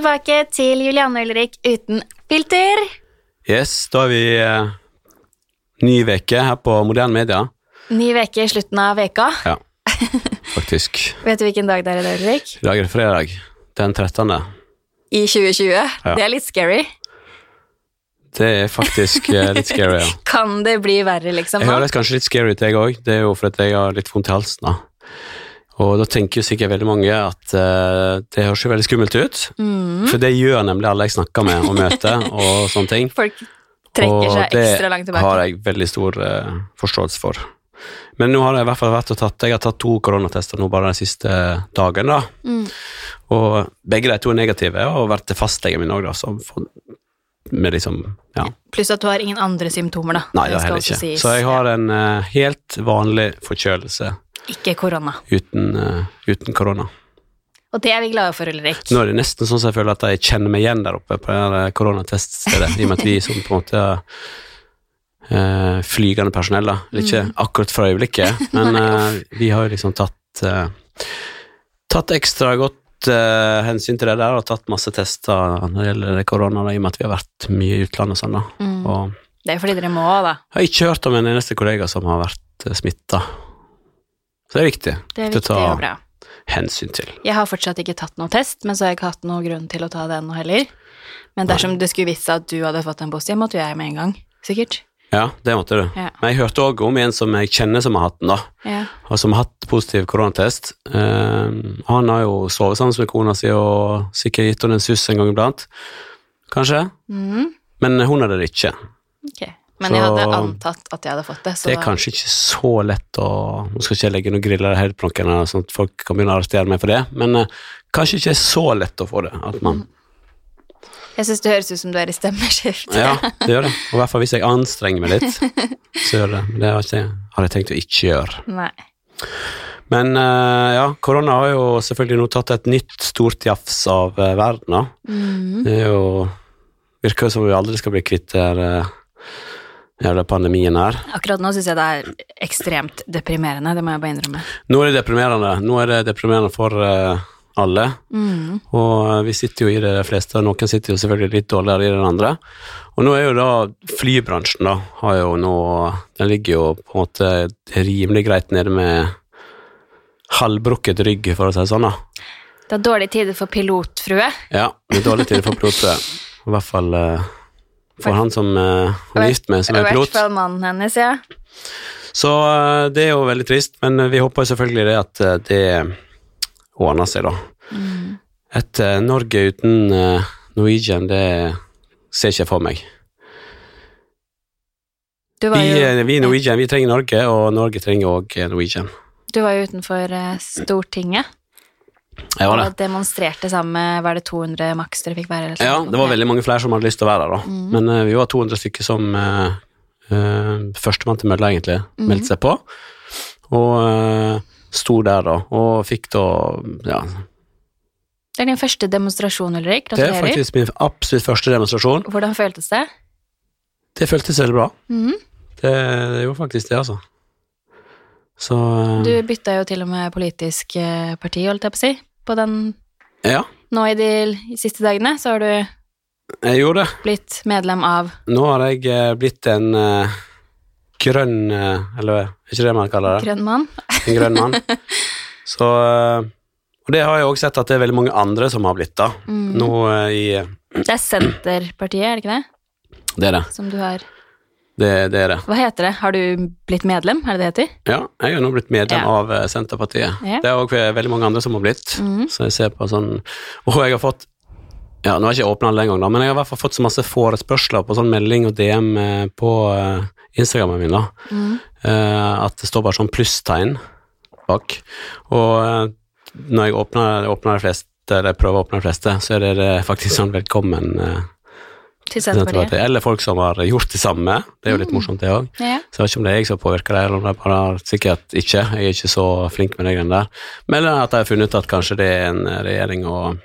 tilbake til Julianne Ulrik uten filter. Yes, da er vi eh, ny veke her på Moderne Media. Ny veke i slutten av veka. Ja, faktisk. Vet du hvilken dag det er i dag, Ulrik? I dag er det fredag. Den 13. I 2020. Det er litt scary. Det er faktisk eh, litt scary, ja. Kan det bli verre, liksom? Jeg høres kanskje litt scary ut, jeg òg. Det er jo fordi jeg har litt vondt i halsen. da. Og da tenker jo sikkert veldig mange at uh, det høres jo veldig skummelt ut. Mm. For det gjør nemlig alle jeg snakker med og møter og sånne ting. Folk trekker og seg ekstra langt tilbake. Og det har jeg veldig stor uh, forståelse for. Men nå har jeg i hvert fall vært og tatt Jeg har tatt to koronatester nå bare den siste dagen. da. Mm. Og begge de to er negative, og har vært til fastlegen min òg, da. som med liksom Ja. Pluss at du har ingen andre symptomer, da. Nei, det har heller ikke. sies. Så jeg har en uh, helt vanlig forkjølelse Ikke korona. uten, eh, uten korona. Og det er vi glade for, Ulrik. Nå er det nesten sånn at jeg føler at jeg kjenner meg igjen der oppe på det her koronateststedet, i og med at vi som på en måte eh, flygende personell, da. Ikke Mm. akkurat for øyeblikket, men uh, vi har jo liksom tatt uh, Tatt ekstra godt eh, hensyn til det der, og tatt masse tester når det gjelder korona, da, i og med at vi har vært mye i utlandet og sånn, da. Mm. Og Det er fordi dere må, da. jeg har ikke hørt om en eneste kollega som har vært uh, smitta. Så det er viktig. Det er Viktig å ta- og bra. hensyn til. Jeg har fortsatt ikke tatt noe test, men så har jeg ikke hatt noen grunn til å ta det ennå heller. Men dersom det skulle vise seg at du hadde fått en positiv, måtte jo jeg med en gang. Sikkert. Ja, det måtte du. Ja. Men jeg hørte òg om en som jeg kjenner som har hatt den, da. Ja. Og som har hatt positiv koronatest. Eh, han har jo sovet sammen med kona si og sikkert gitt henne en suss en gang iblant. Kanskje. Mm. Men hun hadde det ikke. Ok. Men jeg hadde antatt at jeg hadde fått det. Så Det er kanskje ikke så lett å Nå skal ikke jeg legge noen griller i hodeplanken, sånn at folk kan begynne å arrestere meg for det, men eh, kanskje ikke så lett å få det. At man jeg syns det høres ut som du er i stemmeskift. Ja, det gjør det. Og i hvert fall hvis jeg anstrenger meg litt, så gjør det. Men det har, ikke, har jeg tenkt å ikke gjøre. Nei. Men eh, ja, korona har jo selvfølgelig nå tatt et nytt stort jafs av eh, verden. Mhm. Det er jo Virker jo som vi aldri skal bli kvitt den jævla pandemien her. Akkurat nå syns jeg det er ekstremt deprimerende, det må jeg bare innrømme. Nå er det deprimerende. Nå er det deprimerende for uh, alle. Mm. Og eh, vi sitter jo i det de fleste, og noen sitter jo selvfølgelig litt dårligere i den andre. Og nå er jo da flybransjen, da, har jo nå Den ligger jo på en måte rimelig greit nede med halvbrukket rygg, for å si det sånn, da. Det er dårlige tider for pilotfrue. Ja, det er dårlig tid for pilotfrue. I hvert fall eh, for han som uh, hun er gift med, som I er hvert pilot. fall mannen hennes, ja. Så eh, det er jo veldig trist, men eh, vi håper selvfølgelig det at eh, det ordner seg, da. Mm. Et eh, Norge uten eh, Norwegian, det ser ikke jeg for meg. Vi, jo, eh, vi Norwegian, vi trenger Norge, og Norge trenger òg Norwegian. du var jo utenfor eh, Stortinget Jeg var det. og demonstrerte sammen med Var det 200 maks dere fikk være? eller Ja, det var veldig mange flere som hadde lyst til å være der, da. Mm. Men uh, vi var 200 stykker som uh, Førstemann til mølla, egentlig, Mhm. meldte seg på. Og uh, sto der, da, og fikk da Ja, Det er din første demonstrasjon, Ulrik. det er faktisk min absolutt første demonstrasjon. Hvordan føltes det? Det føltes veldig bra. Mm. Det, det gjorde faktisk det, altså. Så Du bytta jo til og med politisk parti, holdt jeg på å si, på den Ja, Nå i de i siste dagene så har du blitt medlem av Nå har jeg eh, blitt en uh, grønn uh, Eller er ikke det man kaller det? Grønn mann. En grønn mann. Så uh, Og det har jeg også sett at det er veldig mange andre som har blitt, da. Mm. Nå i Det er Senterpartiet, er det ikke det? Det er det. Som du har Det, det er det. Hva heter det? Har du blitt medlem, er det det heter? Ja, jeg har nå blitt medlem Ja. av eh, Senterpartiet. Ja. Det er òg veldig mange andre som har blitt. mm. Så jeg ser på sånn Og jeg har fått Ja, nå har jeg ikke åpna alle en gang, men jeg har i hvert fall fått så masse forespørsler på sånn melding og DM eh, på eh, Instagrammen min, da. Eh, at det står bare sånn plusstegn bak. Og når jeg åpner, åpner de fleste, eller prøver å åpne de fleste, så er det, faktisk sånn velkommen Til Senterpartiet? Eller folk som har gjort det samme. Det er jo litt Mm. morsomt, det òg. Ja. Så jeg vet ikke om det er jeg som påvirker det, eller om det bare har sikkert ikke. Jeg er ikke så flink med de greiene der. Men at jeg har funnet ut at kanskje det er en regjering og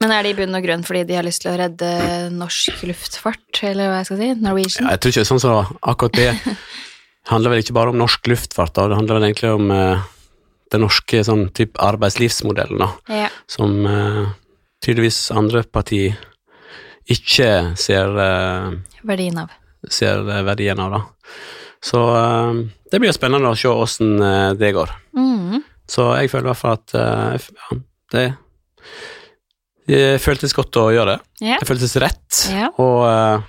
Men er det i bunn og grunn fordi de har lyst til å redde norsk luftfart, eller hva jeg skal si? Norwegian? Jeg tror ikke sånn som akkurat det handler vel ikke bare om norsk luftfart, da. det handler vel egentlig om eh, den norske sånn type arbeidslivsmodellen, da, Ja. som eh, tydeligvis andre parti ikke ser, eh, Verdien av. ser verdien av. da. Så eh, det blir spennende å se åssen eh, det går. Mm. Så jeg føler i hvert fall at eh, ja, det, det føltes godt å gjøre det. Yeah. Det føltes rett, Yeah. og uh,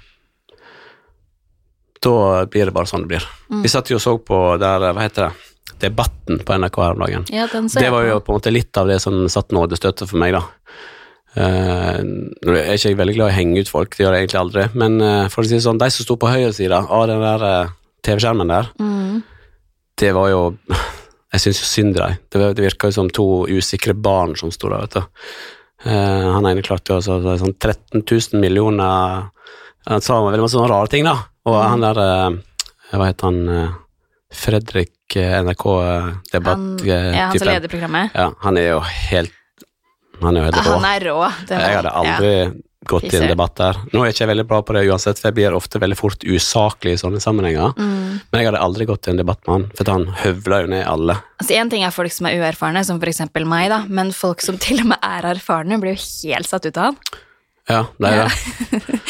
da blir det bare sånn det blir. Mm. Vi satt jo og så på der, hva heter det, Debatten på NRK her om dagen. ja, Det var jo på en måte litt av det som satt nådestøtet for meg, da. Uh, nå er ikke jeg veldig glad i å henge ut folk, det gjør jeg egentlig aldri, men uh, for å si det sånn, de som sto på høyre side av den der uh, TV-skjermen der, Mm. det var jo Jeg syns jo synd i dem. Det, det virka jo som to usikre barn som sto der, vet du. Uh, han ene klarte jo altså sånn 13 000 millioner Han sa veldig masse sånne rare ting, da. Og Mm. han der Hva heter han Fredrik eh, Han, NRK-debatt ja, han som leder programmet. Ja, han er jo helt Han er jo helt rå. Han er rå. Jeg hadde aldri gått i en debatt der. Nå er jeg ikke veldig bra på det uansett, for jeg blir ofte veldig fort usaklig i sånne sammenhenger. Mm. Men jeg hadde aldri gått i en debatt med han, for han høvler jo ned alle. Altså, en ting er folk som er uerfarne, som for eksempel meg, da, men folk som til og med er erfarne, blir jo helt satt ut av han. Ja, det er Ja. det.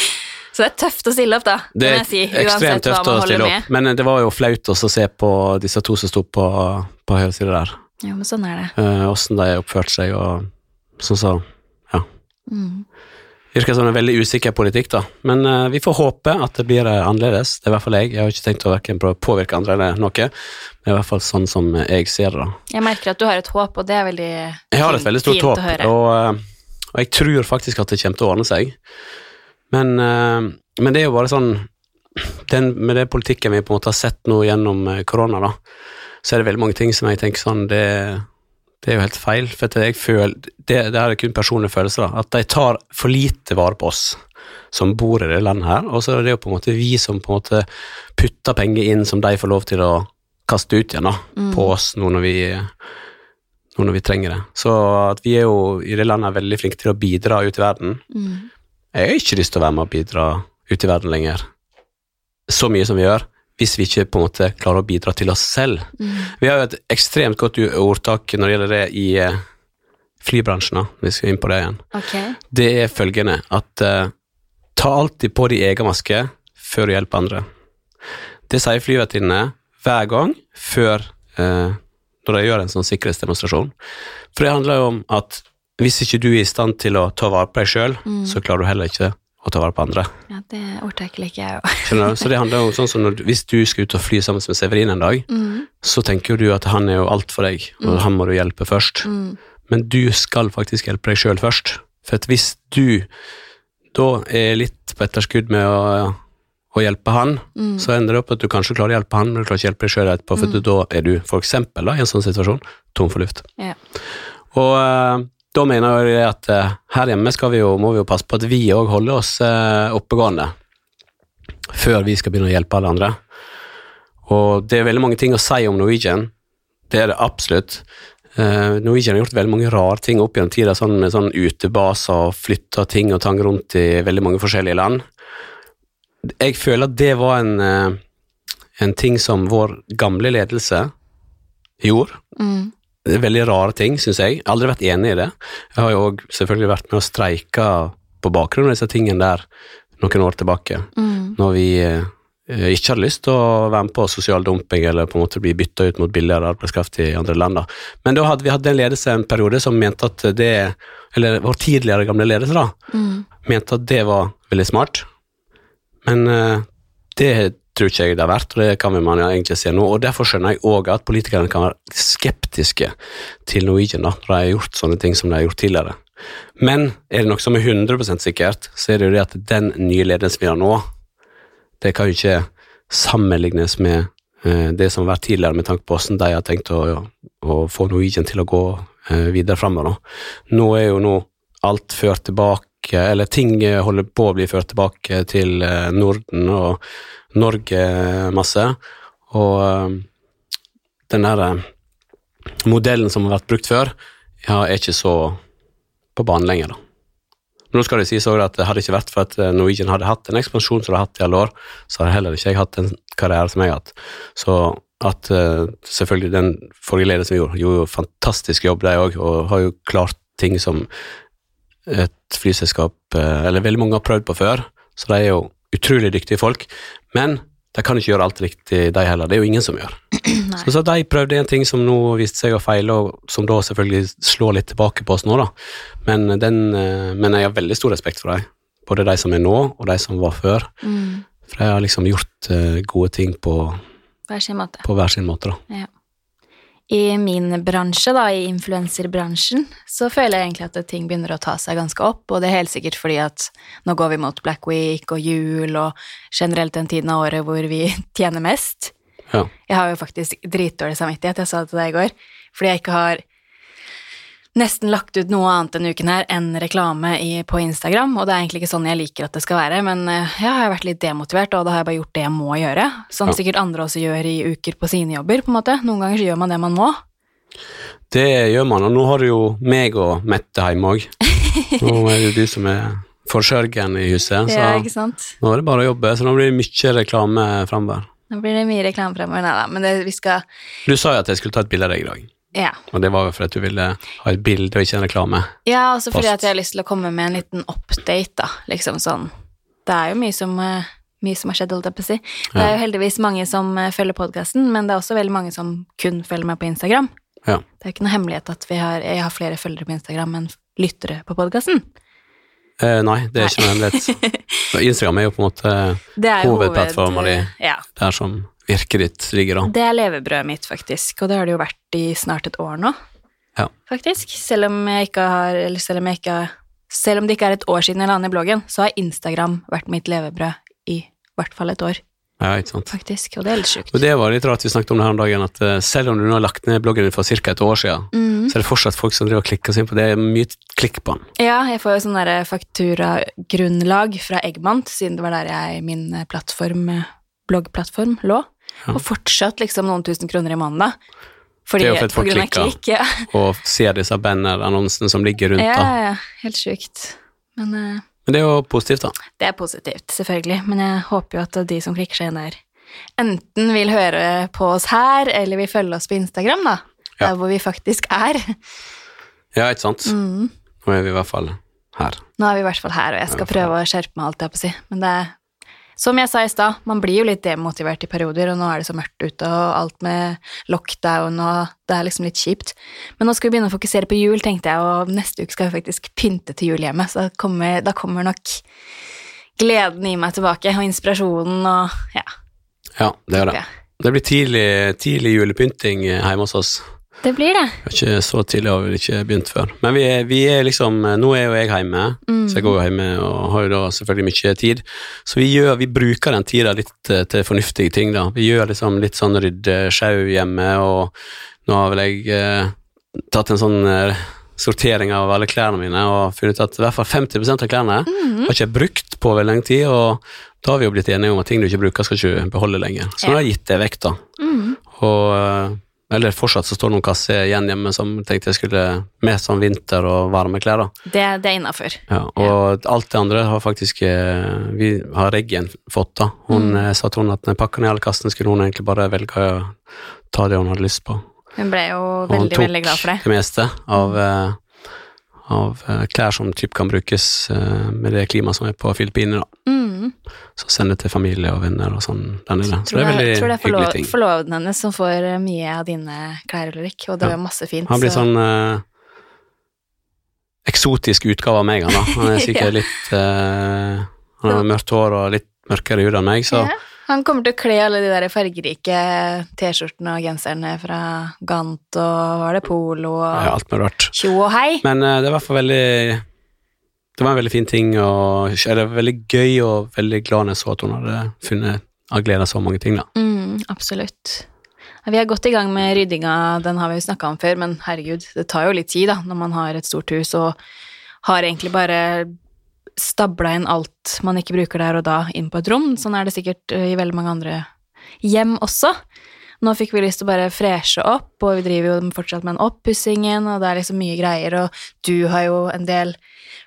Så det er tøft å stille opp, da. Det er si, ekstremt tøft å stille stille med. opp, men eh, det var jo flaut også å se på disse to som sto på, på høyre side der. Jo, men sånn er det. Åssen uh, de oppførte seg og sånn ja. Mm. Virker som en veldig usikker politikk, da. Men uh, vi får håpe at det blir eh, annerledes. Det er i hvert fall jeg. Jeg har ikke tenkt å prøve å påvirke andre eller noe. Det er i hvert fall sånn som jeg ser det, da. Jeg merker at du har et håp, og det er veldig fint Jeg har et veldig stort håp, og, eh, og jeg tror faktisk at det kommer til å ordne seg. Men, uh, men det er jo bare sånn den, Med den politikken vi på en måte har sett nå gjennom korona, da, så er det veldig mange ting som jeg tenker sånn Det, det er jo helt feil. For jeg føler Det, det er kun personlige følelser, da. At de tar for lite vare på oss som bor i det landet her, og så er det jo på en måte vi som på en måte putter penger inn som de får lov til å kaste ut igjen da, Mm. på oss nå når vi nå når vi trenger det. Så at vi er jo i det landet veldig flinke til å bidra ut i verden. Mm. Jeg har ikke lyst til å være med og bidra ut i verden lenger, så mye som vi gjør, hvis vi ikke på en måte klarer å bidra til oss selv. Mm. Vi har jo et ekstremt godt ordtak når det gjelder det i eh, flybransjen, vi skal inn på det igjen. Okay. Det er følgende at uh, ta alltid på de egen maske før du hjelper andre. Det sier flyvertinnene hver gang før uh, når de gjør en sånn sikkerhetsdemonstrasjon. For det handler jo om at hvis ikke du er i stand til å ta vare på deg sjøl, Mm. så klarer du heller ikke å ta vare på andre. Ja, det liker jeg jo. Skjønner du? Så det handler om sånn som når, Hvis du skal ut og fly sammen med Severin en dag, Mm. så tenker du at han er jo alt for deg, og Mm. han må du hjelpe først. Mm. Men du skal faktisk hjelpe deg sjøl først. For hvis du da er litt på etterskudd med å, å hjelpe han, Mm. så ender det opp at du kanskje klarer å hjelpe han, men du klarer ikke å hjelpe deg sjøl etterpå, for Mm. da er du eksempel i en sånn situasjon tom for luft. Ja. Og eh, da mener jeg at eh, her hjemme vi jo, må vi jo passe på at vi òg holder oss eh, oppegående før vi skal begynne å hjelpe alle andre. Og det er veldig mange ting å si om Norwegian, det er det absolutt. Eh, Norwegian har gjort veldig mange rare ting opp gjennom tida, sånn med sånn utebaser og flytta ting og tang rundt i veldig mange forskjellige land. Jeg føler at det var en, en ting som vår gamle ledelse gjorde. Mm. Veldig rare ting, syns jeg. Jeg har aldri vært enig i det. Jeg har jo òg selvfølgelig vært med å streike på bakgrunn av disse tingene der noen år tilbake, Mm. når vi eh, ikke hadde lyst til å være med på sosial dumping eller på en måte bli bytta ut mot billigere arbeidskraft i andre land. da. Men da hadde vi hatt en ledelse en periode som mente at det Eller vår tidligere gamle ledelse, da, Mm. mente at det var veldig smart. Men eh, det tror ikke jeg det har vært, og det kan man egentlig se nå. og Derfor skjønner jeg òg at politikerne kan være skeptiske til Norwegian da, når de har gjort sånne ting som de har gjort tidligere. Men er det noe som er 100 sikkert, så er det jo det at den nye ledelsen vi har nå, det kan jo ikke sammenlignes med eh, det som har vært tidligere, med tanke på hvordan de har tenkt å, å få Norwegian til å gå eh, videre framover. Nå er jo nå alt ført tilbake, eller ting eh, holder på å bli ført tilbake til eh, Norden og Norge masse. Og eh, den der eh, modellen som har vært brukt før, ja, er ikke så på banen lenger, da. Nå skal det sies også at det hadde ikke vært for at eh, Norwegian hadde hatt en ekspansjon som de har hatt i alle år, så hadde heller ikke jeg hatt den karriere som jeg har hatt. Så at eh, selvfølgelig den forrige ledelsen vi gjorde, gjorde jo fantastisk jobb, de òg, og har jo klart ting som et flyselskap eh, Eller veldig mange har prøvd på før, så de er jo utrolig dyktige folk. Men de kan ikke gjøre alt riktig, de heller. Det er jo ingen som gjør. Nei. Så, så de prøvde en ting som nå viste seg å feile, og som da selvfølgelig slår litt tilbake på oss nå, da. Men, den, eh, men jeg har veldig stor respekt for dem. Både de som er nå, og de som var før. Mm. For de har liksom gjort eh, gode ting på, Hver sin måte. på hver sin måte, da. Ja. I min bransje, da, i influenserbransjen, så føler jeg egentlig at ting begynner å ta seg ganske opp, og det er helt sikkert fordi at nå går vi mot Black Week og jul og generelt den tiden av året hvor vi tjener mest. Ja. Jeg har jo faktisk dritdårlig samvittighet, jeg sa det til deg i går, fordi jeg ikke har nesten lagt ut noe annet denne uken her enn reklame i, på Instagram, og det er egentlig ikke sånn jeg liker at det skal være, men eh, ja, jeg har vært litt demotivert, og da har jeg bare gjort det jeg må gjøre, som Ja. sikkert andre også gjør i uker på sine jobber, på en måte. Noen ganger så gjør man det man må. Det gjør man, og nå har du jo meg og Mette hjemme òg. Nå er det du som er forsørgeren i huset, så Ja, nå er det bare å jobbe. Så nå blir det mye reklame framover. Nå blir det mye reklame fremover, nei da, men det, vi skal Du sa jo at jeg skulle ta et bilde av deg i dag, Ja. og det var jo fordi at du ville ha et bilde og ikke en reklame. Ja, også fordi Post. at jeg har lyst til å komme med en liten update, da. Liksom sånn Det er jo mye som, eh, mye som har skjedd, holdt jeg på å si. Det er jo heldigvis mange som eh, følger podkasten, men det er også veldig mange som kun følger meg på Instagram. Ja. Det er jo ikke noe hemmelighet at vi har, jeg har flere følgere på Instagram enn lyttere på podkasten. Eh, nei, det er ikke noe hemmelighet. Instagram er jo på en måte Det er jo Hovedplattformen hoved- di. Ja. der som virket ditt ligger, da. Det er levebrødet mitt, faktisk, og det har det jo vært i snart et år nå. Ja. Faktisk. Selv om jeg ikke har Eller selv om jeg ikke har Selv om det ikke er et år siden jeg la ned bloggen, så har Instagram vært mitt levebrød i hvert fall et år, Ja, ikke sant. faktisk, og det er litt sjukt. Og det var litt rart vi snakket om det her om dagen, at eh, selv om du nå har lagt ned bloggen din for ca. et år siden, mm. så er det fortsatt folk som driver og klikker seg inn på det. Det er mye klikk på den. Ja, jeg får jo sånn derre fakturagrunnlag fra Eggmant, siden det var der jeg, min eh, plattform, eh, bloggplattform lå. Og fortsatt liksom noen tusen kroner i måneden, da. Fordi, Det er jo for at folk klikker. klikk, ja. Og ser disse bannerannonsene som ligger rundt, ja, ja, helt sjukt. Men uh, Men det er jo positivt, da. det er positivt, selvfølgelig, men jeg håper jo at de som klikker seg inn der, enten vil høre på oss her, eller vil følge oss på Instagram, da, Ja. der hvor vi faktisk er. Ja, ikke sant. Mm. Nå er vi i hvert fall her. Nå er vi i hvert fall her, og jeg skal prøve å skjerpe meg, alt jeg på å si. Men det er, som jeg sa i stad, man blir jo litt demotivert i perioder, og nå er det så mørkt ute, og alt med lockdown, og det er liksom litt kjipt. Men nå skal vi begynne å fokusere på jul, tenkte jeg, og neste uke skal vi faktisk pynte til jul hjemme, så da kommer, da kommer nok gleden i meg tilbake, og inspirasjonen, og ja. Ja, det gjør det. Det blir tidlig, tidlig julepynting eh, hjemme hos oss. Det blir det. Vi har ikke så tidlig har vi ikke begynt før. Men vi er, vi er liksom Nå er jo jeg hjemme, Mm. så jeg går jo hjemme og har jo da selvfølgelig mye tid. Så vi, gjør, vi bruker den tida litt eh, til fornuftige ting, da. Vi gjør liksom litt sånn rydde sjau hjemme, og nå har vel jeg eh, tatt en sånn eh, sortering av alle klærne mine og funnet ut at i hvert fall 50% av klærne Mm. har ikke jeg brukt på veldig lenge tid, og da har vi jo blitt enige om at ting du ikke bruker, skal ikke beholde lenger. Så nå har jeg gitt det vekk, da. Mm. Og eh, eller fortsatt så står det noen kasser igjen hjemme som tenkte jeg skulle med sånn vinter- og varme klær. da. Det, det er innafor. Ja, og alt det andre har faktisk eh, Vi har Reggen fått, da. Hun Mm. eh, sa til hun at når pakka ned alle kassene, skulle hun egentlig bare velge å ta det hun hadde lyst på. Hun ble jo veldig, veldig glad for det. Hun tok det meste av, eh, av eh, klær som typ kan brukes eh, med det klimaet som er på Filippinene. da. Mm. Så sende til familie og venner og sånn. Så det er veldig hyggelig ting. tror det er forloveden hennes som får eh, mye av dine klær, Ulrik, og det Ja. er masse fint. Han blir så- sånn eh, eksotisk utgave av meg, han da. Han er sikkert litt eh, Han har mørkt hår og litt mørkere hud enn meg, så Ja. Han kommer til å kle alle de der fargerike T-skjortene og genserne fra Gant og var det Polo og ja, alt mulig rart. tjo og hei. Men uh, det er i hvert fall veldig Det var en veldig fin ting, og eller veldig gøy og veldig glad når jeg så at hun hadde funnet av glede så mange ting, da. Mm, absolutt. Vi er godt i gang med ryddinga, den har vi jo snakka om før, men herregud, det tar jo litt tid da, når man har et stort hus og har egentlig bare stabla inn alt man ikke bruker der og da, inn på et rom. Sånn er det sikkert eh, i veldig mange andre hjem også. Nå fikk vi lyst til å bare freshe opp, og vi driver jo fortsatt med en oppussingen, og det er liksom mye greier, og du har jo en del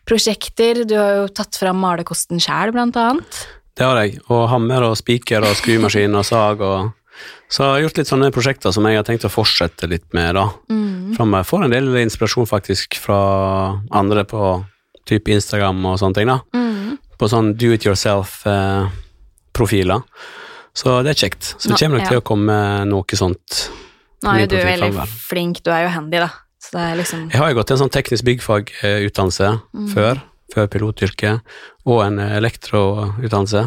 prosjekter. Du har jo tatt fram malerkosten sjæl, blant annet. Det har jeg. Og hammer og spiker og skrumaskin og sag og Så jeg har gjort litt sånne prosjekter som jeg har tenkt å fortsette litt med, da. Mm. Framover. Får en del inspirasjon faktisk fra andre på type Instagram og sånne ting, da. Mm. På sånn do it yourself-profiler. Så det er kjekt. Så det kommer nok ja. til å komme noe sånt. Nå er jo du veldig flink, du er jo handy, da. Så det liksom Jeg har jo gått en sånn teknisk byggfagutdannelse Mm. før, før pilotyrket, og en elektroutdannelse.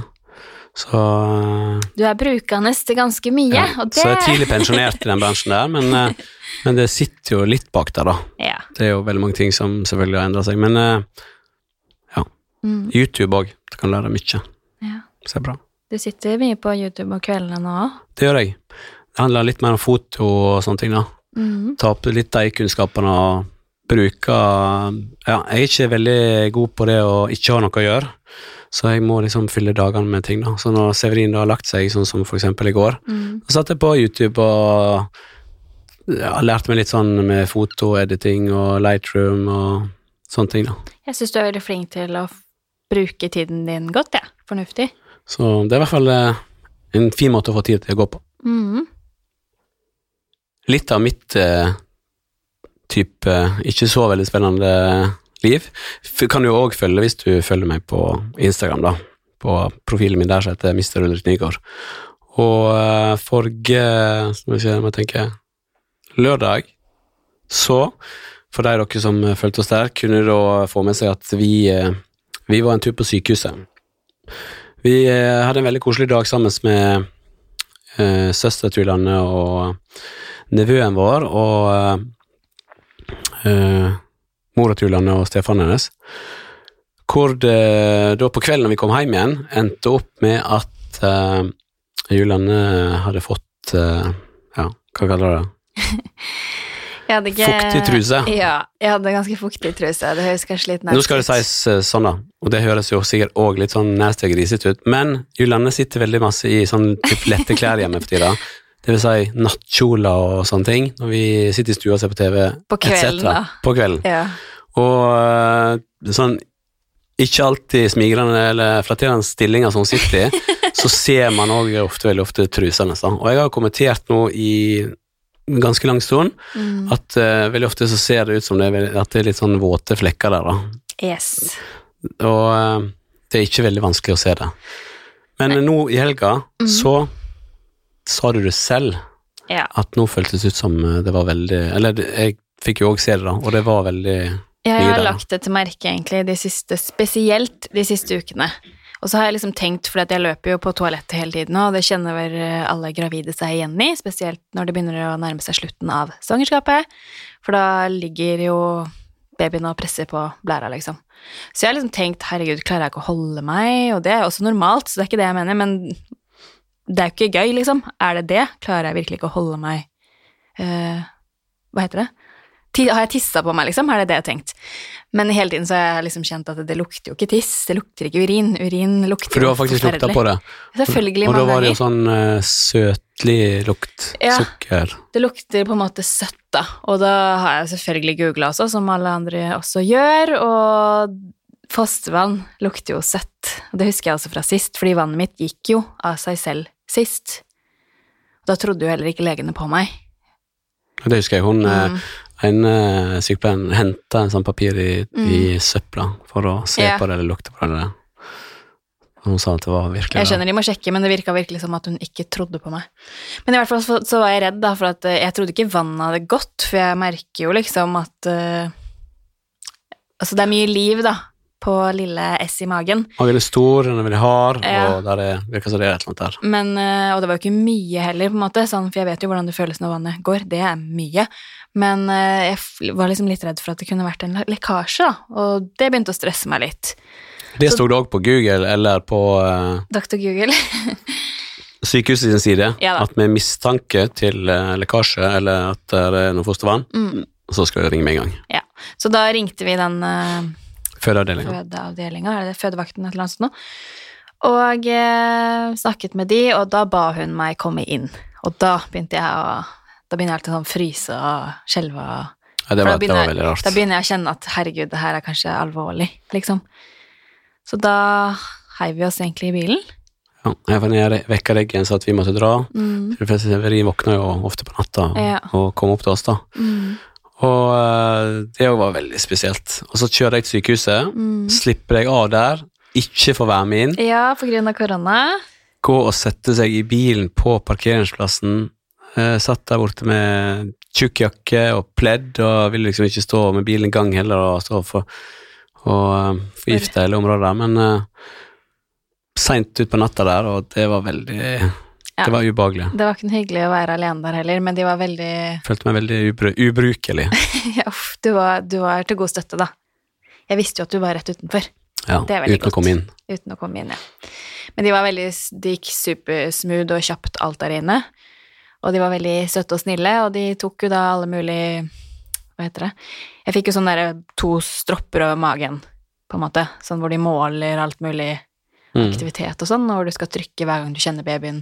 Så, Du er brukende til ganske mye, ja. og det så jeg er tidlig pensjonert i den bransjen der, men, eh, men det sitter jo litt bak der, da. Ja. Det er jo veldig mange ting som selvfølgelig har endra seg, men ja. Mm. YouTube òg, Du kan lære mye. ja. Så det er bra. Du sitter mye på YouTube om kveldene nå òg. Det gjør jeg. Det handler litt mer om foto og sånne ting, da. Mm. Ta opp litt de kunnskapene og bruke Ja, jeg er ikke veldig god på det å ikke ha noe å gjøre, så jeg må liksom fylle dagene med ting, da. Så når Severin da har lagt seg, sånn som for eksempel i går, Mm. så satt jeg på YouTube og ja, lærte meg litt sånn med fotoediting og Lightroom og sånne ting, da. Jeg syns du er veldig flink til å bruke tiden din godt, jeg. Ja. Fornuftig. Så det er i hvert fall eh, en fin måte å få tid til å gå på. Mm. Litt av mitt eh, type ikke så veldig spennende liv kan du òg følge hvis du følger meg på Instagram, da. På profilen min der som heter Mr. Ulrik Nygaard. Og eh, forrige Skal vi se må jeg tenke Lørdag så, for de dere som eh, fulgte oss der, kunne da få med seg at vi, eh, vi var en tur på sykehuset. Vi hadde en veldig koselig dag sammen med eh, søster Tulanne og nevøen vår og eh, eh, mora til Julanne og Stefan hennes. Hvor det da på kvelden når vi kom hjem igjen, endte opp med at uh, Julanne hadde fått uh, Ja, hva kaller du det? Ikke Fuktig truse. Ja, jeg hadde ganske fuktig truse. Det høres kanskje litt Nå skal det sies eh, sånn, da, og det høres jo sikkert òg litt sånn nasty og grisete ut, men Julanne sitter veldig masse i sånn typ lette klær hjemme for tida. Det vil si nattkjoler og sånne ting, når vi sitter i stua og ser på TV. På kvelden, da. På kvelden. Ja. Og øh, sånn ikke alltid smigrende eller flatterende stillinger som hun sitter i, så ser man òg ofte veldig ofte trusene. Og jeg har kommentert nå i ganske lang stund Mm. at uh, veldig ofte så ser det ut som det er, at det er litt sånn våte flekker der, da. Yes. Og uh, det er ikke veldig vanskelig å se det. Men nå i helga mm. så sa du det selv, Ja. at nå føltes det ut som øh, det var veldig Eller jeg fikk jo òg se det, da, og det var veldig Jeg har lagt det til merke egentlig de siste, spesielt de siste ukene. Og så har jeg liksom tenkt, for jeg løper jo på toalettet hele tiden, og det kjenner vel eh, alle gravide seg igjen i, spesielt når det begynner å nærme seg slutten av svangerskapet, for da ligger jo babyen og presser på blæra, liksom. Så jeg har liksom tenkt, herregud, klarer jeg ikke å holde meg, og det er også normalt, så det er ikke det jeg mener, men det er jo ikke gøy, liksom. Er det det? Klarer jeg virkelig ikke å holde meg eh, Hva heter det? T Har jeg tissa på meg, liksom? Er det det jeg har tenkt? Men hele tiden så har jeg liksom kjent at det lukter jo ikke tiss, det lukter ikke urin. Urin lukter For du har faktisk lukta på det. Selvfølgelig, Og da var det jo sånn uh, søtlig lukt. Ja. Sukker. Det lukter på en måte søtt, da. Og da har jeg selvfølgelig googla også, som alle andre også gjør, og fostervann lukter jo søtt. Og det husker jeg også fra sist, fordi vannet mitt gikk jo av seg selv sist. Da trodde jo heller ikke legene på meg. Det husker jeg. Hun eh, Mm. En sykepleier henta en sånn papir i, i søpla for å se Mm. Ja. på det eller lukte på det. Hun sa at det var virkelig Jeg skjønner de må sjekke, men det virka virkelig som at hun ikke trodde på meg. Men i hvert fall så, så var jeg redd, da, for at eh, jeg trodde ikke vannet hadde gått, for jeg merker jo liksom at uh, Altså, det er mye liv, da, på lille S i magen. Magen er stor, den er veldig hard, Ja. og der er, virker som det er et eller annet der. Men, eh, og det var jo ikke mye heller, på en måte, sånn, for jeg vet jo hvordan det føles når vannet går. Det er mye. Men eh, jeg var liksom litt redd for at det kunne vært en lekkasje, da, og det begynte å stresse meg litt. Det sto det òg på Google eller på uh, Dr. Google. sykehuset sin side, Ja at med mistanke til uh, lekkasje eller at det er noe fostervann, Mm. så skal du ringe med en gang. Ja. Så da ringte vi den eh, Fødeavdelinga. fødeavdelinga, er det fødevakten et eller annet sånt nå? Og eh, snakket med de, og da ba hun meg komme inn. Og da begynte jeg å Da begynner jeg alltid sånn fryse og skjelve og Ja, det var, da var, det var veldig rart. Da begynner jeg å kjenne at herregud, det her er kanskje alvorlig, liksom. Så da heiv vi oss egentlig i bilen. Ja, jeg var jeg vekka deg igjen, så at vi måtte dra. Mm. De fleste våkner jo ofte på natta Ja. og kommer opp til oss, da. Mm. Og eh, det òg var veldig spesielt. Og så kjører jeg til sykehuset, Mm. slipper jeg av der, ikke får være med inn, Ja, på grunn av korona. gå og sette seg i bilen på parkeringsplassen. Eh, satt der borte med tjukk jakke og pledd, og ville liksom ikke stå med bilen i gang heller og stå for og eh, forgifte hele området der, men uh, seint utpå natta der, og det var veldig Ja. Det var ubehagelig. Det var ikke noe hyggelig å være alene der heller, men de var veldig Følte meg veldig ubru ubrukelig. Ja, uff, du var, du var til god støtte, da. Jeg visste jo at du var rett utenfor, Ja, uten å komme inn. uten å komme inn, ja. Men de var veldig De gikk supersmooth og kjapt alt der inne. Og de var veldig søte og snille, og de tok jo da alle mulige Hva heter det? Jeg fikk jo sånne der to stropper over magen, på en måte. Sånn hvor de måler alt mulig Mm. aktivitet og sånn, og hvor du skal trykke hver gang du kjenner babyen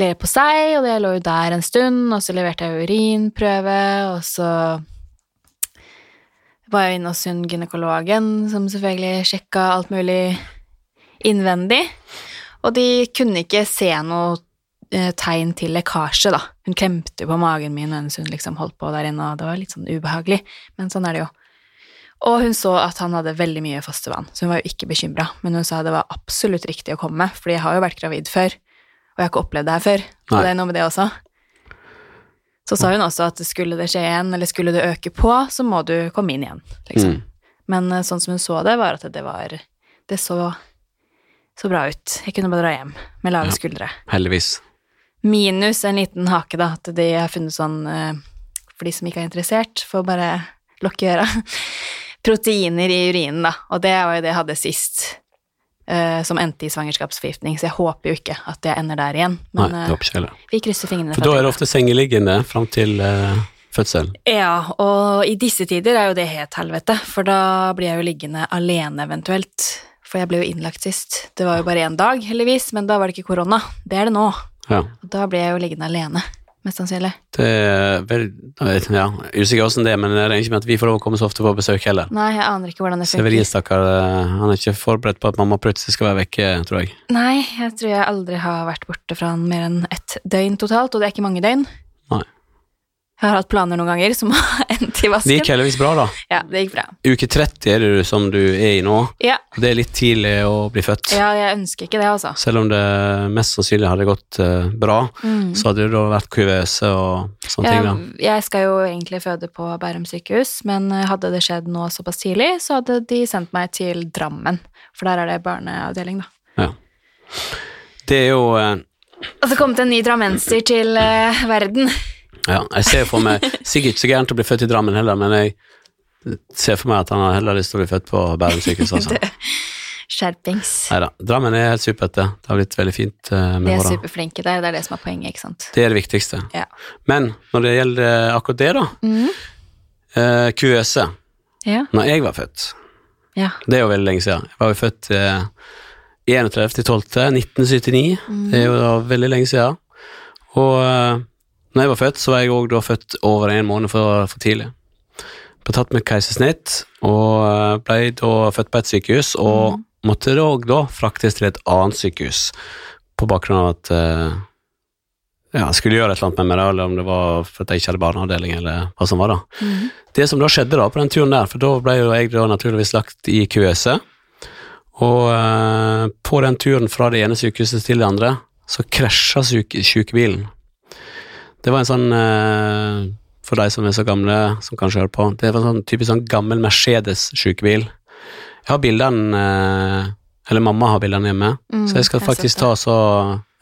ler på seg, og det lå jo der en stund, og så leverte jeg urinprøve, og så var jeg inne hos hun gynekologen, som selvfølgelig sjekka alt mulig innvendig, og de kunne ikke se noe eh, tegn til lekkasje, da. Hun klemte jo på magen min mens hun liksom holdt på der inne, og det var litt sånn ubehagelig, men sånn er det jo. Og hun så at han hadde veldig mye fostervann, så hun var jo ikke bekymra, men hun sa det var absolutt riktig å komme, fordi jeg har jo vært gravid før, og jeg har ikke opplevd det her før, og det er noe med det også. Så sa hun også at skulle det skje igjen, eller skulle det øke på, så må du komme inn igjen, liksom. Mm. Men eh, sånn som hun så det, var at det var Det så så bra ut. Jeg kunne bare dra hjem med lave Ja. skuldre. Heldigvis. Minus en liten hake, da, at de har funnet sånn eh, For de som ikke er interessert, får bare lukke øra. Proteiner i urinen, da. Og det var jo det jeg hadde sist, som endte i svangerskapsforgiftning. Så jeg håper jo ikke at jeg ender der igjen. Nei, Men det eh, håper ikke jeg heller. vi krysser fingrene. For da er det ofte sengeliggende fram til eh, fødsel. Ja, og i disse tider er jo det helt helvete, for da blir jeg jo liggende alene eventuelt. For jeg ble jo innlagt sist. Det var jo bare én dag, heldigvis, men da var det ikke korona. Det er det nå. Ja. Og da blir jeg jo liggende alene, mest sannsynlig. Det er vel, ja, usikker hvordan det er, men jeg regner ikke med at vi får lov å komme så ofte på besøk heller. Nei, jeg aner ikke hvordan det funker. Severin, stakkar, eh, han er ikke forberedt på at mamma plutselig skal være vekke, tror jeg. Nei, jeg tror jeg aldri har vært borte fra han mer enn ett døgn totalt, og det er ikke mange døgn. Nei. Jeg har hatt planer noen ganger som har endt i vasken. Det gikk heldigvis bra, da. Ja, det gikk bra. Uke 30 er det du som du er i nå. Ja, Det er litt tidlig å bli født. ja jeg ønsker ikke det, altså. Selv om det mest sannsynlig hadde gått uh, bra, Mm. så hadde det da vært kuvøse og sånne ting, da. Jeg, skal jo egentlig føde på Bærum sykehus, men eh, hadde det skjedd nå såpass tidlig, så hadde de sendt meg til Drammen, for der er det barneavdeling, da. Ja. Det er jo uh, kom det en ny drammenser til uh, verden. Ja, jeg ser for meg Sikkert ikke så gærent å bli født i Drammen heller, men jeg ser for meg at han har heller lyst til å bli født på Bærum sykehus, altså. Skjerpings. Skjerpings. Neida, Drammen er helt supert, det. Det har blitt veldig fint eh, De med er åra. superflinke der, det er det som er poenget, ikke sant. Det er det viktigste. Ja. Men når det gjelder akkurat det, da, Mm. eh, QØse Ja. Når jeg var født, ja. det er jo veldig lenge siden Jeg var jo født eh, 31.12.1979. mm. Det er jo da veldig lenge siden. Og eh, når jeg var født, så var jeg òg født over en måned for, for tidlig. Ble tatt med keisersnitt og eh, ble da født på et sykehus, og måtte da da fraktes til et annet sykehus på bakgrunn av at uh, ja, jeg skulle gjøre et eller annet med meg, eller om det var for at jeg ikke hadde barneavdeling, eller hva som var da. Mm. Det som da skjedde da på den turen der, for da ble jo jeg da naturligvis lagt i kuvøse, og uh, på den turen fra det ene sykehuset til det andre, så krasja syke, sykebilen. Det var en sånn, uh, for deg som er så gamle, som kanskje hører på, det var en sånn typisk sånn gammel Mercedes-sykebil. Jeg har bildene, uh, eller mamma har bildene hjemme, Mm, så jeg skal jeg faktisk ta så,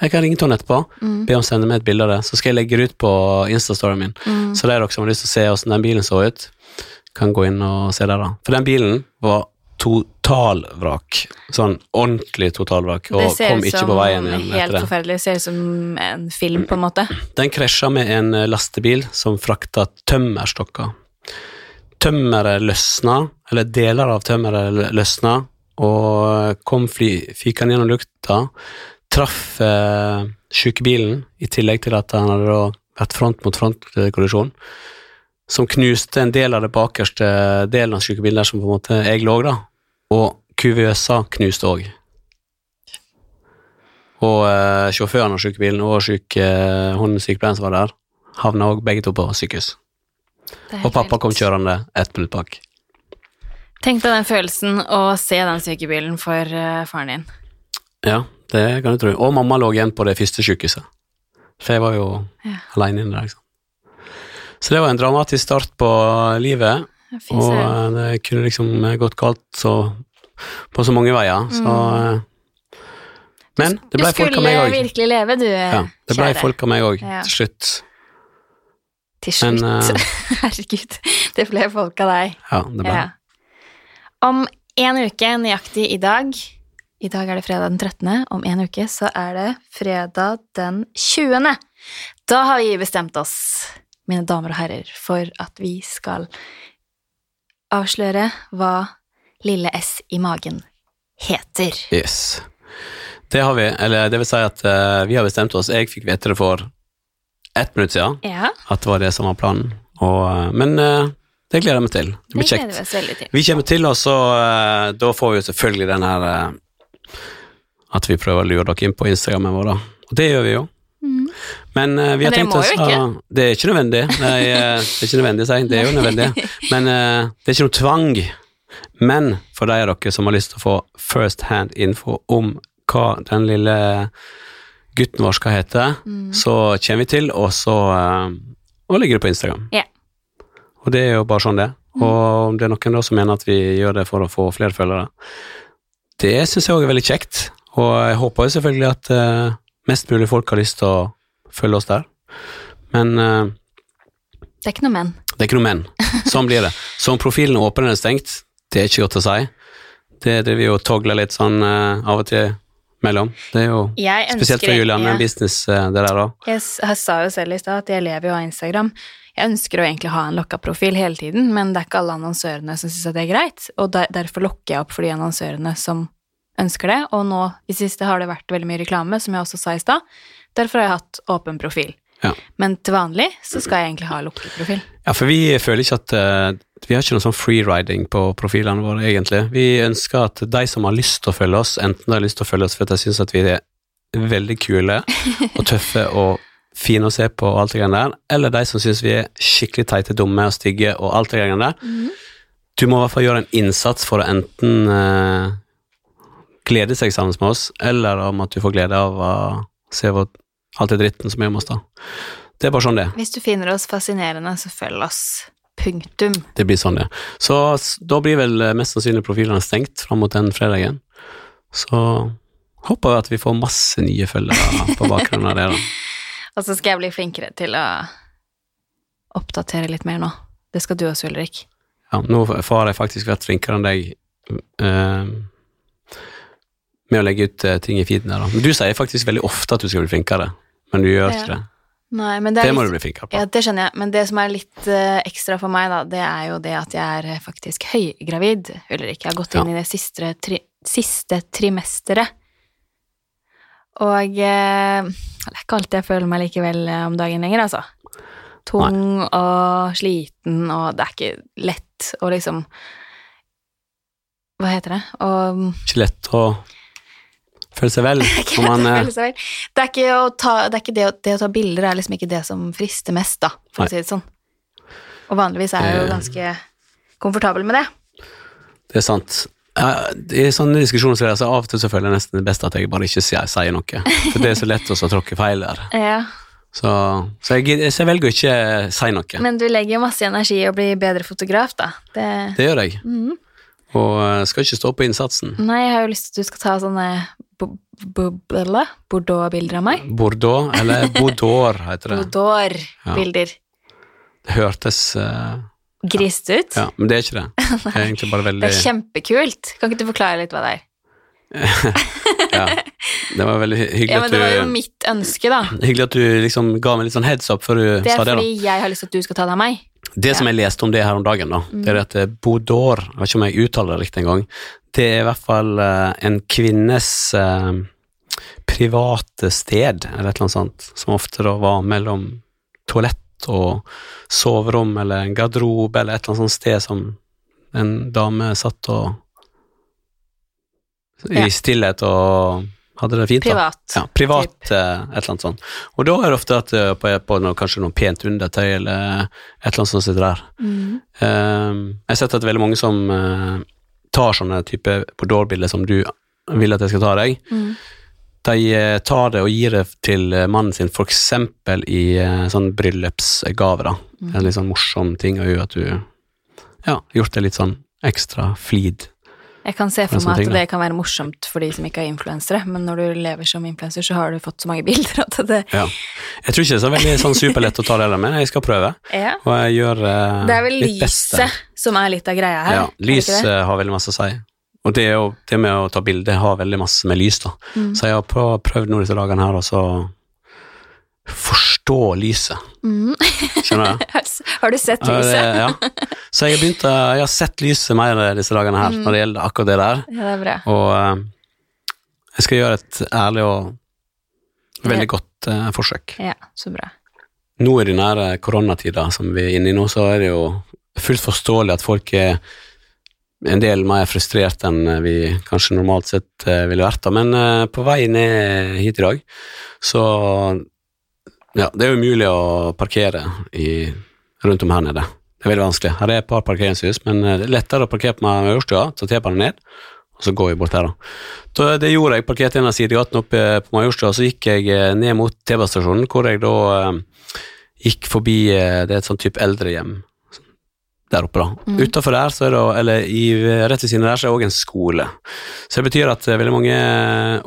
jeg kan ringe henne etterpå, Mm. be om å sende meg et bilde av det, så skal jeg legge det ut på Insta-storyen min. Mm. Så det er dere som har lyst til å se hvordan den bilen så ut, kan gå inn og se der, da. For den bilen var totalvrak. Sånn ordentlig totalvrak, Det og ser kom ut ikke som på veien igjen helt etter det. forferdelig. Det ser ut som en film, på en måte. Den krasja med en eh, lastebil som frakta tømmerstokker. Tømmeret løsna, eller deler av tømmeret løsna, og kom fly, fikk han gjennom lukta, traff eh, sykebilen, i tillegg til at han hadde vært front mot front-kollisjon, som knuste en del av det bakerste delen av sykebilen der som på en måte jeg lå, da, og kuvøsa knuste òg. Og eh, sjåføren av sykebilen og syke, hun sykepleieren som var der, havna òg begge to på sykehus. Helt Og pappa kom kjørende ett minutt bak. Tenk deg den følelsen å se den sykebilen for uh, faren din. Ja, det kan du tro. Og mamma lå igjen på det første sykehuset. For jeg var jo Ja. alene inne der. Liksom. Så det var en dramatisk start på livet, Fy og eh, det kunne liksom gått galt så, på så mange veier. Så eh, Men det ble Mm. folk av meg skulle virkelig leve, du, Ja, det ble folk av meg òg, Ja. til slutt. Til slutt. Men, uh, Herregud, det ble folk av deg. Ja, det ble Ja. Om en uke, nøyaktig i dag I dag er det fredag den 13. Om en uke så er det fredag den 20. Da har vi bestemt oss, mine damer og herrer, for at vi skal avsløre hva Lille S i magen heter. Yes. Det har vi, eller det vil si at uh, vi har bestemt oss. Jeg fikk vite det for ett minutt siden, Ja, at det var det som var planen. Og, uh, men uh, det gleder jeg meg til. Det det blir gleder kjekt. oss til. Vi kommer til, og så da får vi jo selvfølgelig den her At vi prøver å lure dere inn på Instagrammen vår. Og det gjør vi jo. Men uh, vi har Men tenkt oss ah, Det er ikke nødvendig. Nei, uh, det er ikke nødvendig, sier jeg. Det er jo nødvendig. Men eh, det er ikke noe tvang. Men for de av dere som har lyst til å få first hand info om hva den lille gutten vår skal hete, Mm. så kommer vi til, og så og legger det på Instagram. Yeah. Og det er jo bare sånn det. Og om det er noen da som mener at vi gjør det for å få flere følgere, det syns jeg òg er veldig kjekt. Og jeg håper jo selvfølgelig at mest mulig folk har lyst til å følge oss der. Men uh, Det er ikke noe men. det er ikke noe men. Sånn blir det. Så om profilen er åpen eller stengt, det er ikke godt å si. Det driver vi og togler litt sånn uh, av og til mellom. Det er jo Jeg ønsker spesielt for Julian, ja. en business uh, det der òg. Jeg, jeg sa jo selv i stad at jeg lever jo av Instagram. Jeg ønsker å egentlig ha en lokka profil hele tiden, men det er ikke alle annonsørene som syns det er greit, og der, derfor lokker jeg opp for de annonsørene som ønsker det, og nå i siste har det vært veldig mye reklame, som jeg også sa i stad. Derfor har jeg hatt åpen profil. Ja. Men til vanlig så skal jeg egentlig ha lukket profil. Ja, for vi føler ikke at uh, Vi har ikke noe sånn freeriding på profilene våre, egentlig. Vi ønsker at de som har lyst til å følge oss, enten de har lyst til å følge oss fordi de syns at vi er veldig kule og tøffe og fine å se på og alt det greiene der, eller de som syns vi er skikkelig teite, dumme og stygge og alt det greiene der. Du må i hvert fall gjøre en innsats for å enten eh, glede seg sammen med oss, eller om at du får glede av å se hvor, alt det dritten som er om oss, da. Det er bare sånn det er. Hvis du finner oss fascinerende, så følg oss. Punktum. Det blir sånn, det. Så da blir vel eh, mest sannsynlig profilene stengt fram mot den fredagen. Så håper vi at vi får masse nye følgere på bakgrunn av det. da. Og så skal jeg bli flinkere til å oppdatere litt mer nå. Det skal du også, Ulrik. Ja, nå har jeg faktisk vært flinkere enn deg eh, med å legge ut eh, ting i feeden. her, da. Men du sier faktisk veldig ofte at du skal bli flinkere, men du gjør ikke Ja. det. Nei, men det Det må litt du bli flinkere på. Ja, det skjønner jeg, men det som er litt uh, ekstra for meg, da, det er jo det at jeg er eh, faktisk høygravid, Ulrik. Jeg har gått inn i det siste, tri siste trimesteret. Og uh, det er ikke alltid jeg føler meg likevel om dagen lenger, altså. Tung og sliten, og det er ikke lett å liksom Hva heter det? Ikke lett å føle seg vel man eh, føle seg vel. Det er ikke, å ta, det, ikke det, å, det å ta bilder er liksom ikke det som frister mest, da, for å si det sånn. Og vanligvis er jeg jo Eh. ganske komfortabel med det. Det er sant. I sånne diskusjoner så er altså, av og til så føler jeg nesten det beste at jeg bare ikke sier, sier noe. For det er så lett å tråkke feil der. Ja. Så, så, jeg, så jeg velger å ikke si noe. Men du legger jo masse energi i å bli bedre fotograf, da. Det, Det gjør jeg. Mhm. Og eh, skal ikke stå på innsatsen. Nei, jeg har jo lyst til at du skal ta sånne Bordeaux-bilder av meg. Bordeaux, eller Bodor, heter det. Bodor-bilder. Det hørtes uh, Grist ut. Ja, men det er ikke det. Det er egentlig bare Det er kjempekult. Kan ikke du forklare litt hva det er? ja, Det var veldig hy- hyggelig, Ja, men Det var jo mitt ønske, da. hyggelig at du liksom ga meg litt sånn heads up før du Det er sa det. da. fordi jeg har lyst til at du skal ta det av meg. Det som jeg leste om det her om dagen, da, det er at eh, Bodor, jeg vet ikke om jeg uttaler det riktig engang, det er i hvert fall eh, en kvinnes eh, private sted, eller et eller annet sånt, som ofte da var mellom toalett og soverom, eller en garderobe, eller et eller annet sånt sted som en dame satt og Ja. i stillhet og hadde det fint. da. Privat. Ja, privat, eh, et eller annet sånt. Og da er det ofte at eh, på, på noe, kanskje noe pent undertøy eller et eller annet som sitter der. Mm. Um, jeg har sett at det er veldig mange som uh, tar sånne type på dårbilder som du vil at jeg skal ta deg. Mm. De uh, tar det og gir det til mannen sin, for eksempel i uh, sånn bryllupsgave. da. Mm. En litt sånn morsom ting og gjør at du ja, gjort det litt sånn ekstra flid. Jeg kan se for meg at ting, det kan være morsomt for de som ikke er influensere, men når du lever som influenser, så har du fått så mange bilder at det Ja. Jeg tror ikke det er så veldig sånn superlett å ta det med, jeg skal prøve. ja. Og jeg gjør eh, Det er vel lyset som er litt av greia her. Ja, lys har veldig masse å si. Og det, jo, det med å ta bilde har veldig masse med lys, da. Mm. Så jeg har prøvd prøvd nå disse dagene her, og så forstå lyset. Mm. Skjønner du? Har du sett lyset? Ja. Så jeg har begynt å Jeg har sett lyset mer disse dagene her, Mm. når det gjelder akkurat det der. Ja, det er bra. Og eh, jeg skal gjøre et ærlig og veldig godt uh, forsøk. Ja, så bra. Nå i den nære koronatida som vi er inne i nå, så er det jo fullt forståelig at folk er en del mer frustrert enn vi kanskje normalt sett eh, ville vært. da. Men på vei ned hit i dag, så Ja, det er umulig å parkere i, rundt om her nede. Det er veldig vanskelig. Her er et par parkeringshus, men eh, det er lettere å parkere på Majorstua, så jeg ned, og så går vi bort her, da. Så det gjorde jeg. Parkerte en av sidegatene oppe på Majorstua, så gikk jeg eh, ned mot T-banestasjonen, hvor jeg da eh, gikk forbi eh, Det er et sånn type eldrehjem der oppe, da. Mm. Utenfor der, så er det, eller i, rett ved siden der, så er det òg en skole. Så det betyr at eh, veldig mange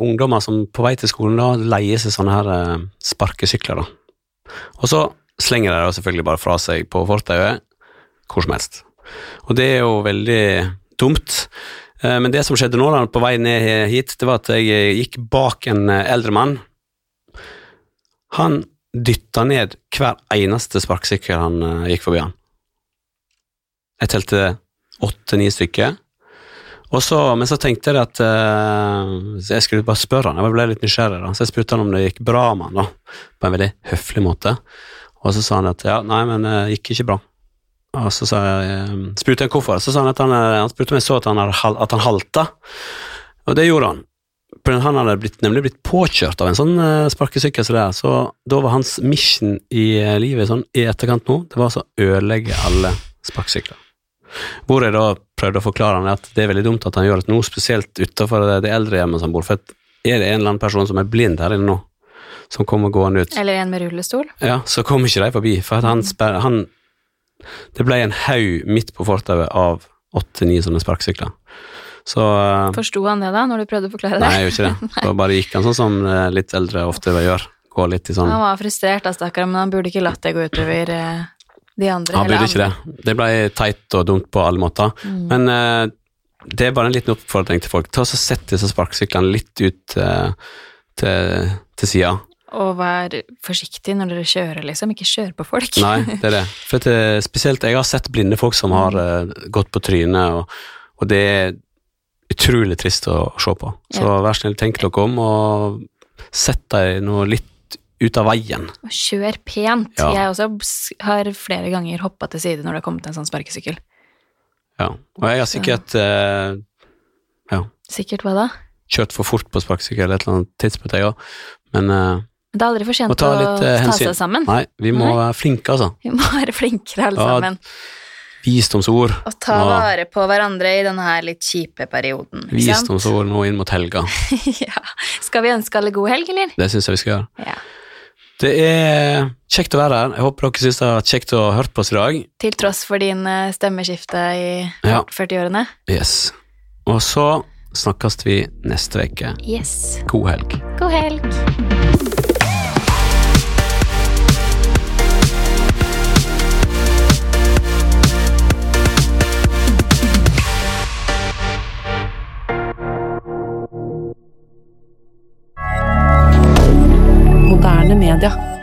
ungdommer som på vei til skolen da, leier seg sånne her eh, sparkesykler, da. Og så slenger de det selvfølgelig bare fra seg på fortauet hvor som helst. Og det er jo veldig dumt. Eh, Men det som skjedde nå da, på vei ned hit, det var at jeg gikk bak en eldre mann. Han dytta ned hver eneste sparkesykkel han gikk forbi han. Jeg telte åtte-ni stykker. Så, men så tenkte jeg at uh, jeg skulle bare spørre han, jeg ble litt nysgjerrig, da. så jeg spurte han om det gikk bra med han, da, på en veldig høflig måte. Og så sa han at ja, nei, men det gikk ikke bra. Og så jeg, uh, spurte jeg hvorfor, så sa han at han, eh, han spurte om jeg så at han, at han halta, og det gjorde han. Han hadde blitt, nemlig blitt påkjørt av en sånn eh, sparkesykkel som det er, så da var hans mission i eh, livet sånn i etterkant nå, det var å ødelegge alle sparkesykler. Hvor jeg da prøvde å forklare han at det er veldig dumt at han gjør det nå, spesielt utenfor det, det eldrehjemmet som bor, for er det en eller annen person som er blind her inne nå, som kommer gående ut, Eller en med rullestol. ja, så kommer ikke de forbi, for han sperrer han, Det ble en haug midt på fortauet av åtte-ni sånne sparkesykler. Så eh, Forsto han det da, når du prøvde å forklare det? Nei, jeg gjorde ikke det. Så bare gikk han sånn som eh, litt eldre ofte gjør. Går litt i sånn Han var frustrert da, stakkar, men han burde ikke latt det gå utover eh, de andre. Han burde ikke det. Det ble teit og dumt på alle måter. Mm. Men uh, det er bare en liten oppfordring til folk. Ta og så Sett disse sparkesyklene litt ut uh, til, til sida. Og vær forsiktig når dere kjører, liksom. Ikke kjør på folk. Nei, det er det. For at, eh, spesielt, jeg har sett blinde folk som har uh, gått på trynet, og, og det er utrolig trist å se på. Så Ja. vær snill, tenk dere om, og sett deg noe litt ut av veien. Og kjør pent. Ja. Jeg også har flere ganger hoppa til side når det har kommet en sånn sparkesykkel. Ja. Og jeg har sikkert eh, Sikkert hva da? kjørt for fort på sparkesykkel et eller annet tidspunkt, jeg òg, men eh, det er aldri for sent å ta litt, eh, ta seg sammen. nei, vi må Nei. være flinke, altså. Vi må være flinkere alle Ja, sammen. Visdomsord. Og ta Ja. vare på hverandre i denne her litt kjipe perioden. Ikke sant? Visdomsord nå inn mot helga. ja. Skal vi ønske alle god helg, eller? Det syns jeg vi skal gjøre. Ja. Det er kjekt å være her. Jeg håper dere syns det har vært kjekt å ha hørt på oss i dag. Til tross for din eh, stemmeskifte i Ja. 40-årene. Yes. Og så snakkes vi neste uke. Yes. God helg. God helg. Moderne media.